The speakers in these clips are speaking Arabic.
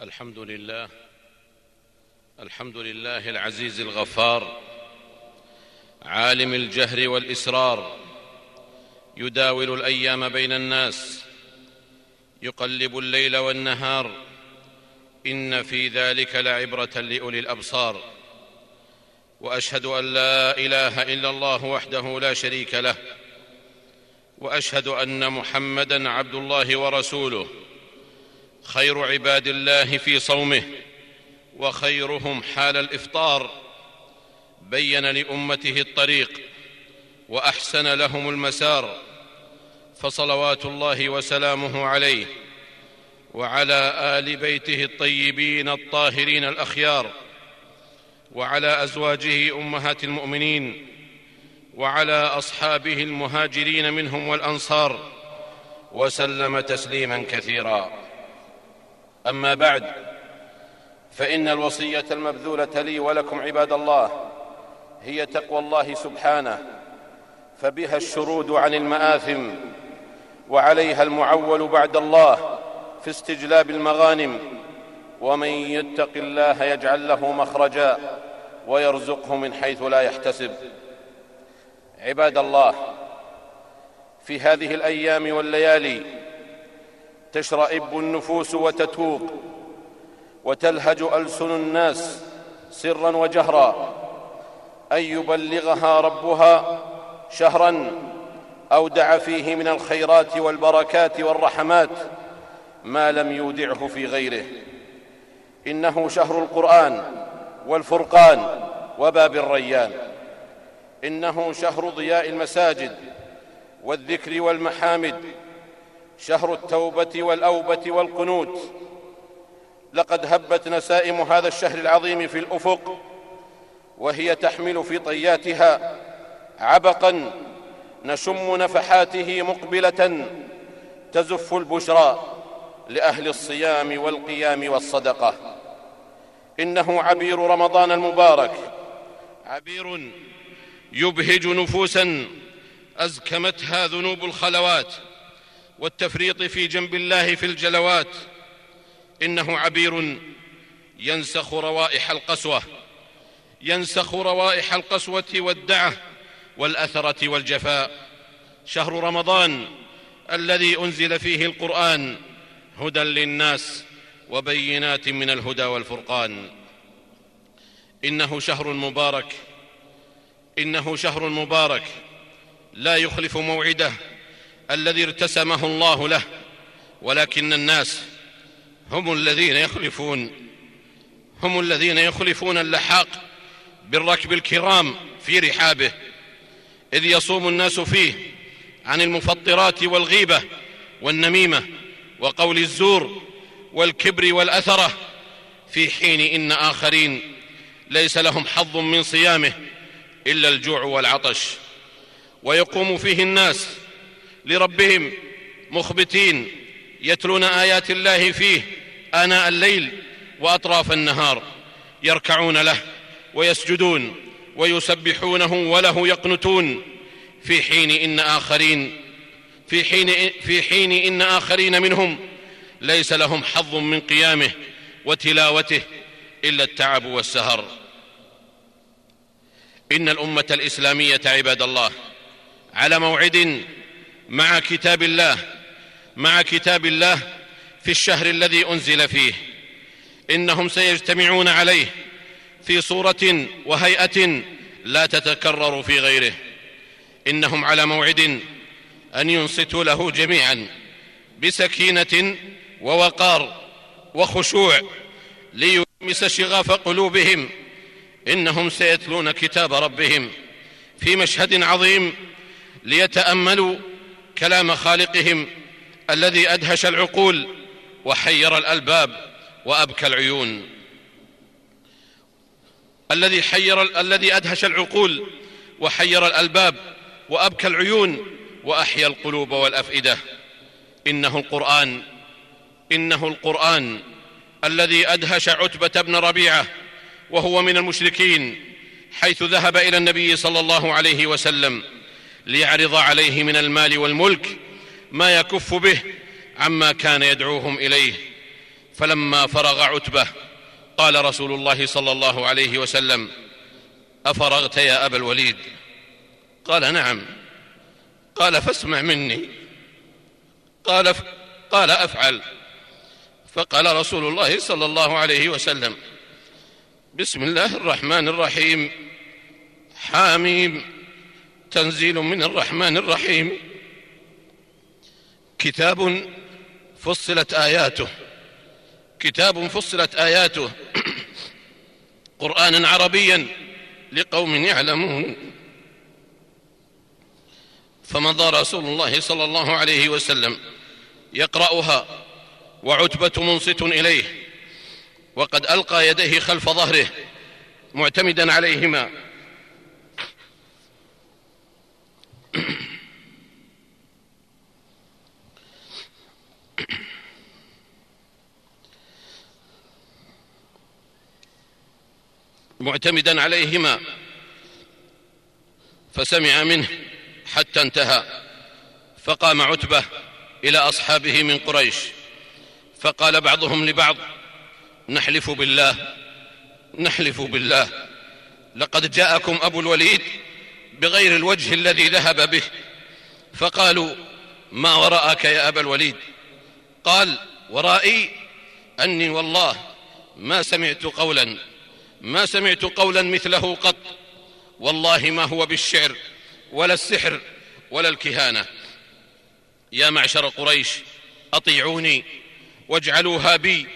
الحمد لله الحمد لله العزيز الغفار عالم الجهر والإسرار يداول الأيام بين الناس يقلب الليل والنهار إن في ذلك لعبرة لأولي الأبصار وأشهد أن لا إله إلا الله وحده لا شريك له وأشهد أن محمدا عبد الله ورسوله خير عباد الله في صومه وخيرهم حال الإفطار. بين لأمته الطريق وأحسن لهم المسار فصلوات الله وسلامه عليه وعلى آل بيته الطيبين الطاهرين الأخيار وعلى أزواجه أمهات المؤمنين وعلى أصحابه المهاجرين منهم والأنصار وسلم تسليما كثيرا. أما بعد فإن الوصية المبذولة لي ولكم عباد الله هي تقوى الله سبحانه فبها الشرود عن المآثم وعليها المعول بعد الله في استجلاب المغانم ومن يتق الله يجعل له مخرجا ويرزقه من حيث لا يحتسب. عباد الله في هذه الأيام والليالي تشرئب النفوس وتتوق وتلهج ألسن الناس سرا وجهرا أن يبلغها ربها شهرا اودع فيه من الخيرات والبركات والرحمات ما لم يودعه في غيره إنه شهر القرآن والفرقان وباب الريان إنه شهر ضياء المساجد والذكر والمحامد شهر التوبة والأوبة والقنوت. لقد هبت نسائم هذا الشهر العظيم في الأفق وهي تحمل في طياتها عبقا نشم نفحاته مقبلة تزف البشرى لأهل الصيام والقيام والصدقة. إنه عبير رمضان المبارك عبير يبهج نفوسا أزكمتها ذنوب الخلوات. والتفريط في جنب الله في الجلوات. إنه عبير ينسخ روائح القسوة ينسخ روائح القسوة والدعة والأثرة والجفاء. شهر رمضان الذي أنزل فيه القرآن هدى للناس وبينات من الهدى والفرقان. إنه شهر مبارك إنه شهر مبارك. لا يخلف موعده الذي ارتسمه الله له ولكن الناس هم الذين يخلفون هم الذين يخلفون اللحاق بالركب الكرام في رحابه إذ يصوم الناس فيه عن المفطرات والغيبة والنميمة وقول الزور والكبر والأثرة في حين إن آخرين ليس لهم حظ من صيامه إلا الجوع والعطش. ويقوم فيه الناس لربهم مخبتين يتلون آيات الله فيه آناء الليل وأطراف النهار يركعون له ويسجدون ويسبحونه وله يقنتون. في حين إن آخرين في حين في حين إن آخرين منهم ليس لهم حظ من قيامه وتلاوته إلا التعب والسهر. إن الأمة الإسلامية عباد الله على موعد مع كتاب الله مع كتاب الله في الشهر الذي أنزل فيه. إنهم سيجتمعون عليه في صورة وهيئة لا تتكرر في غيره. إنهم على موعد أن ينصتوا له جميعا بسكينة ووقار وخشوع ليمس شغاف قلوبهم. إنهم سيتلون كتاب ربهم في مشهد عظيم ليتأملوا كلام خالقهم الذي أدهش العقول وحير الألباب وأبكى العيون. الذي حير الذي أدهش العقول وحير الألباب وأبكى العيون وأحيا القلوب والأفئدة. إنه القرآن إنه القرآن الذي أدهش عتبة بن ربيعة وهو من المشركين حيث ذهب إلى النبي صلى الله عليه وسلم. ليعرض عليه من المال والملك ما يكف به عما كان يدعوهم إليه. فلما فرغ عتبة قال رسول الله صلى الله عليه وسلم أفرغت يا أبا الوليد؟ قال نعم. قال فاسمع مني. قال ف... قال أفعل. فقال رسول الله صلى الله عليه وسلم بسم الله الرحمن الرحيم حاميم. تنزيل من الرحمن الرحيم. كتاب فصلت آياته. كتاب فصلت آياته. قرآنا عربيا لقوم يعلمون. فمضى رسول الله صلى الله عليه وسلم. يقرأها وعتبة منصت إليه. وقد ألقى يديه خلف ظهره. معتمدا عليهما. معتمدا عليهما. فسمع منه حتى انتهى. فقام عتبة إلى أصحابه من قريش. فقال بعضهم لبعض نحلف بالله نحلف بالله. لقد جاءكم أبو الوليد بغير الوجه الذي ذهب به. فقالوا ما وراءك يا أبا الوليد؟ قال ورائي أني والله ما سمعت قولا. ما سمعت قولا مثله قط. والله ما هو بالشعر ولا السحر ولا الكهانة. يا معشر قريش أطيعوني واجعلوها بي.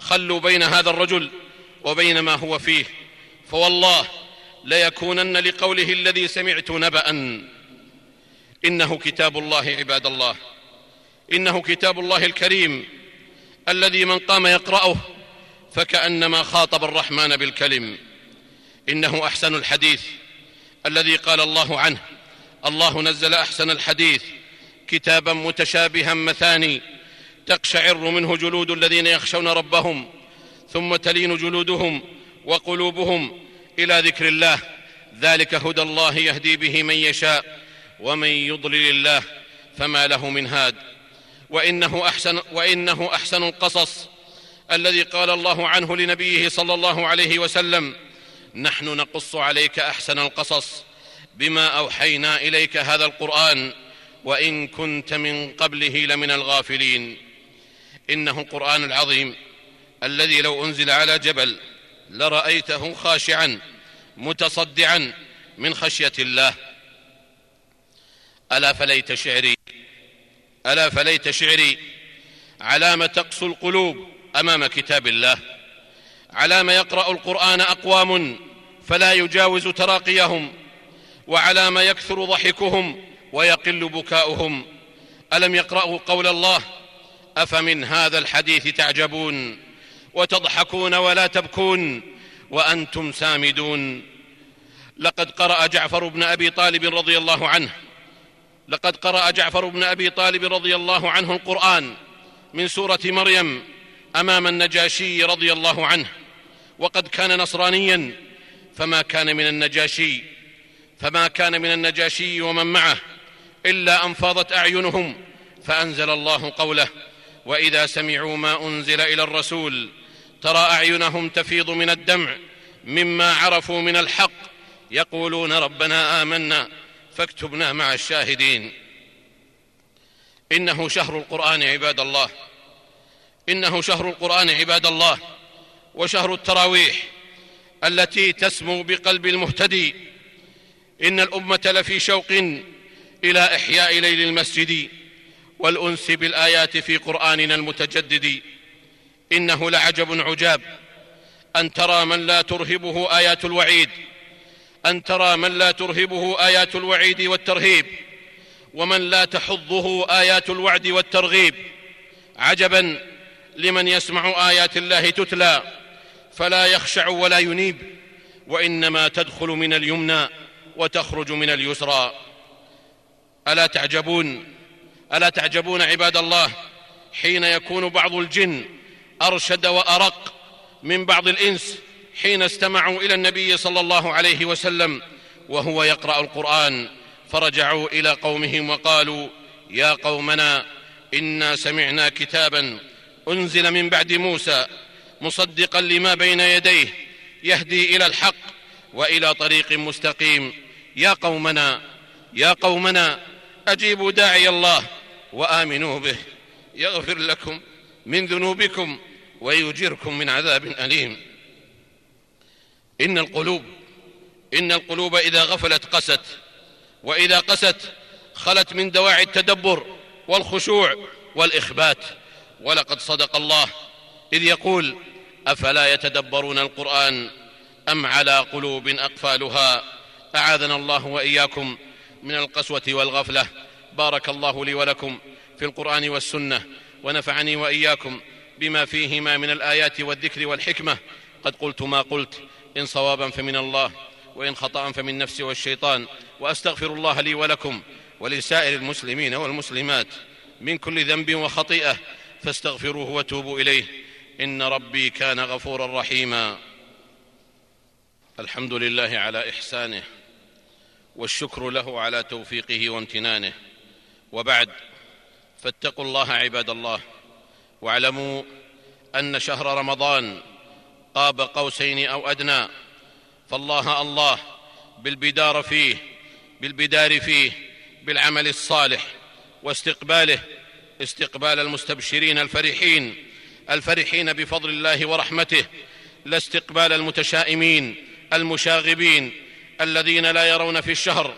خلوا بين هذا الرجل وبين ما هو فيه فوالله ليكونن لقوله الذي سمعت نبأ. إنه كتاب الله عباد الله. إنه كتاب الله الكريم الذي من قام يقرأه فكأنما خاطب الرحمن بالكلم. إنه أحسن الحديث. الذي قال الله عنه الله نزل أحسن الحديث كتابا متشابها مثاني تقشعر منه جلود الذين يخشون ربهم ثم تلين جلودهم وقلوبهم إلى ذكر الله. ذلك هدى الله يهدي به من يشاء ومن يضلل الله فما له من هاد. وإنه أحسن وإنه أحسن القصص. الذي قال الله عنه لنبيه صلى الله عليه وسلم نحن نقص عليك أحسن القصص بما أوحينا إليك هذا القرآن وإن كنت من قبله لمن الغافلين. إنه القرآن العظيم الذي لو أنزل على جبل لرأيته خاشعا متصدعا من خشية الله. ألا فليت شعري ألا فليت شعري على ما تقسو القلوب أمام كتاب الله. على ما يقرأ القرآن أقوام فلا يجاوز تراقيهم وعلى ما يكثر ضحكهم ويقل بكاؤهم. ألم يقرأوا قول الله؟ أفمن هذا الحديث تعجبون؟ وتضحكون ولا تبكون؟ وأنتم سامدون. لقد قرأ جعفر بن أبي طالب رضي الله عنه. لقد قرأ جعفر بن أبي طالب رضي الله عنه القرآن من سورة مريم. أمام النجاشي رضي الله عنه وقد كان نصرانيا فما كان من النجاشي فما كان من النجاشي ومن معه إلا أن فاضت أعينهم فأنزل الله قوله وإذا سمعوا ما أنزل إلى الرسول ترى أعينهم تفيض من الدمع مما عرفوا من الحق يقولون ربنا آمنا فاكتبنا مع الشاهدين. إنه شهر القرآن عباد الله. إنه شهر القرآن عباد الله وشهر التراويح التي تسمو بقلب المهتدي. إن الأمة لفي شوق إلى إحياء ليل المسجد والأنس بالآيات في قرآننا المتجدد. إنه لعجب عجاب أن ترى من لا ترهبه آيات الوعيد أن ترى من لا ترهبه آيات الوعيد والترهيب ومن لا تحضه آيات الوعد والترغيب. عجبا لمن يسمع آيات الله تتلى فلا يخشع ولا ينيب وإنما تدخل من اليمنى وتخرج من اليسرى. ألا تعجبون؟ ألا تعجبون عباد الله؟ حين يكون بعض الجن أرشد وأرق من بعض الإنس حين استمعوا إلى النبي صلى الله عليه وسلم وهو يقرأ القرآن فرجعوا إلى قومهم وقالوا يا قومنا إنا سمعنا كتابا أنزل من بعد موسى مصدقا لما بين يديه يهدي إلى الحق وإلى طريق مستقيم. يا قومنا يا قومنا أجيبوا داعي الله وآمنوا به. يغفر لكم من ذنوبكم ويجركم من عذاب أليم. إن القلوب إن القلوب إذا غفلت قست وإذا قست خلت من دواعي التدبر والخشوع والإخبات. ولقد صدق الله إذ يقول أفلا يتدبرون القرآن أم على قلوب أقفالها؟ أعاذنا الله وإياكم من القسوة والغفلة. بارك الله لي ولكم في القرآن والسنة ونفعني وإياكم بما فيهما من الآيات والذكر والحكمة. قد قلت ما قلت إن صوابا فمن الله وإن خطأ فمن نفسي والشيطان. وأستغفر الله لي ولكم ولسائر المسلمين والمسلمات من كل ذنب وخطيئة. فاستغفروه وتوبوا إليه. إن ربي كان غفورا رحيما. الحمد لله على إحسانه والشكر له على توفيقه وامتنانه. وبعد فاتقوا الله عباد الله واعلموا أن شهر رمضان قاب قوسين أو أدنى. فالله الله بالبدار فيه بالبدار فيه بالعمل الصالح واستقباله استقبال المستبشرين الفرحين الفرحين بفضل الله ورحمته لا استقبال المتشائمين المشاغبين الذين لا يرون في الشهر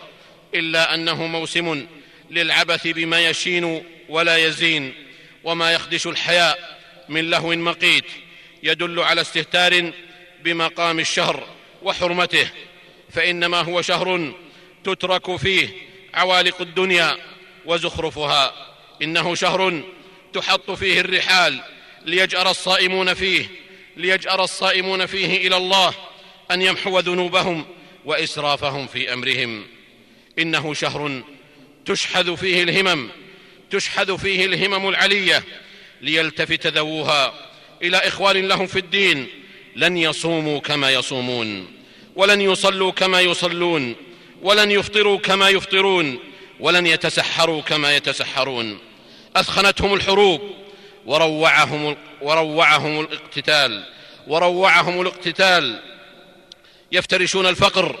إلا أنه موسم للعبث بما يشين ولا يزين وما يخدش الحياء من لهو مقيت يدل على استهتار بمقام الشهر وحرمته فإنما هو شهر تترك فيه عوالق الدنيا وزخرفها. إنه شهر تحط فيه الرحال ليجأر الصائمون فيه ليجأر الصائمون فيه إلى الله أن يمحو ذنوبهم وإسرافهم في أمرهم. إنه شهر تشحذ فيه الهمم تشحذ فيه الهمم العلية ليلتفت ذووها إلى إخوان لهم في الدين لن يصوموا كما يصومون ولن يصلوا كما يصلون ولن يفطروا كما يفطرون ولن يتسحروا كما يتسحرون. اثخنتهم الحروب وروعهم وروعهم الاقتتال وروعهم الاقتتال. يفترشون الفقر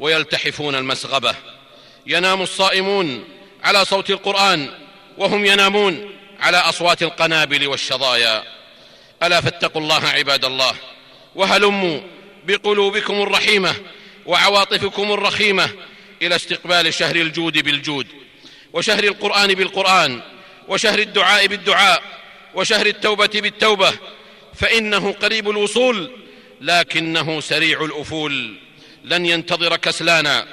ويلتحفون المسغبة. ينام الصائمون على صوت القرآن وهم ينامون على أصوات القنابل والشظايا. ألا فاتقوا الله عباد الله وهلموا بقلوبكم الرحيمة وعواطفكم الرخيمة إلى استقبال شهر الجود بالجود وشهر القرآن بالقرآن. وشهر الدعاء بالدعاء وشهر التوبة بالتوبة فإنه قريب الوصول لكنه سريع الأفول. لن ينتظر كسلانا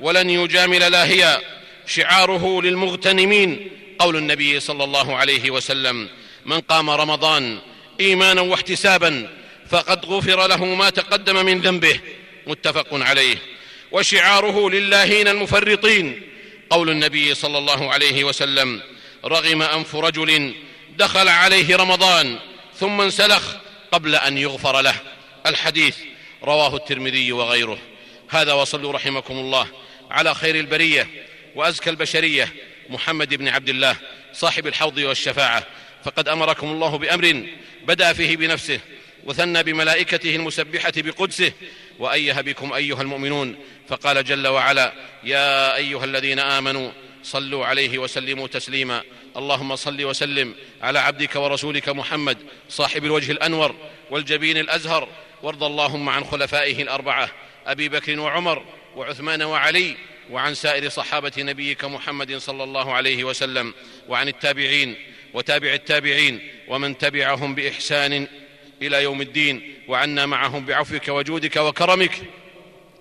ولن يجامل لاهيا. شعاره للمغتنمين قول النبي صلى الله عليه وسلم من قام رمضان إيمانا واحتسابا فقد غفر له ما تقدم من ذنبه. متفق عليه. وشعاره للاهين المفرطين قول النبي صلى الله عليه وسلم رغم أنف رجل دخل عليه رمضان ثم انسلخ قبل أن يغفر له. الحديث رواه الترمذي وغيره. هذا وصلوا رحمكم الله. على خير البرية وأزكى البشرية محمد بن عبد الله صاحب الحوض والشفاعة. فقد أمركم الله بأمر بدأ فيه بنفسه وثنى بملائكته المسبحة بقدسه. وأيه بكم أيها المؤمنون؟ فقال جل وعلا يا أيها الذين آمنوا صلوا عليه وسلموا تسليما. اللهم صل وسلم على عبدك ورسولك محمد صاحب الوجه الأنور والجبين الأزهر. وارض اللهم عن خلفائه الأربعة أبي بكر وعمر وعثمان وعلي وعن سائر صحابة نبيك محمد صلى الله عليه وسلم وعن التابعين وتابع التابعين ومن تبعهم بإحسان إلى يوم الدين وعنا معهم بعفوك وجودك وكرمك.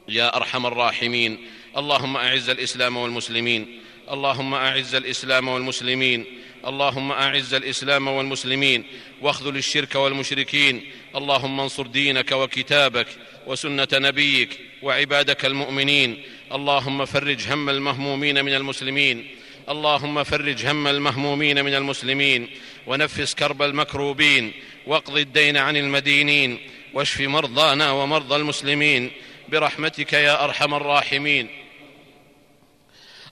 يا أرحم الراحمين. اللهم أعز الإسلام والمسلمين. اللهم أعز الإسلام والمسلمين اللهم أعز الإسلام والمسلمين واخذل الشرك والمشركين اللهم انصر دينك وكتابك وسنة نبيك وعبادك المؤمنين اللهم فرج هم المهمومين من المسلمين اللهم فرج هم المهمومين من المسلمين ونفس كرب المكروبين واقض الدين عن المدينين واشف مرضانا ومرضى المسلمين برحمتك يا أرحم الراحمين.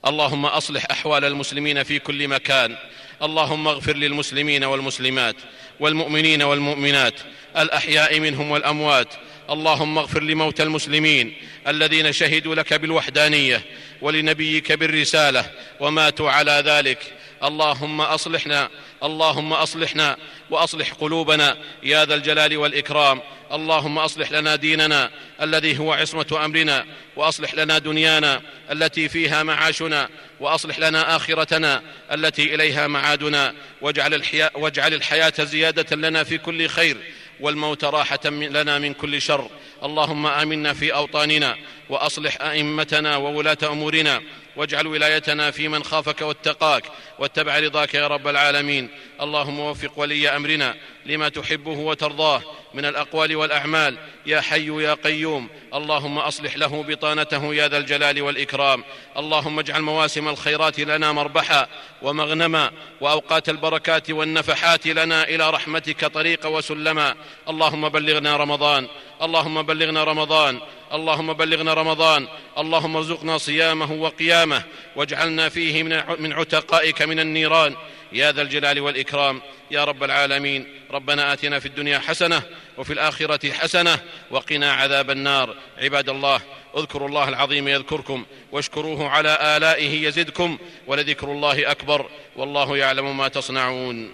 اللهم أصلح أحوال المسلمين في كل مكان. اللهم اغفر للمسلمين والمسلمات والمؤمنين والمؤمنات الأحياء منهم والأموات. اللهم اغفر لموتى المسلمين الذين شهدوا لك بالوحدانية ولنبيك بالرسالة وماتوا على ذلك. اللهم أصلحنا اللهم أصلحنا وأصلح قلوبنا يا ذا الجلال والإكرام. اللهم أصلح لنا ديننا الذي هو عصمة أمرنا وأصلح لنا دنيانا التي فيها معاشنا وأصلح لنا آخرتنا التي إليها معادنا. واجعل الحياة, واجعل الحياة زيادة لنا في كل خير والموت راحة لنا من كل شر. اللهم آمنا في أوطاننا وأصلح أئمتنا وولاة أمورنا واجعل ولايتنا في من خافك واتقاك واتبع رضاك يا رب العالمين. اللهم وفق ولي أمرنا لما تحبه وترضاه من الأقوال والأعمال. يا حي يا قيوم اللهم أصلح له بطانته يا ذا الجلال والإكرام. اللهم اجعل مواسم الخيرات لنا مربحا ومغنما وأوقات البركات والنفحات لنا إلى رحمتك طريقا وسلما اللهم بلغنا رمضان اللهم بلغنا رمضان اللهم بلغنا رمضان. اللهم ارزقنا صيامه وقيامه واجعلنا فيه من عتقائك من النيران. يا ذا الجلال والإكرام يا رب العالمين ربنا آتنا في الدنيا حسنة وفي الآخرة حسنة وقنا عذاب النار. عباد الله اذكروا الله العظيم يذكركم واشكروه على آلائه يزدكم ولذكر الله أكبر والله يعلم ما تصنعون.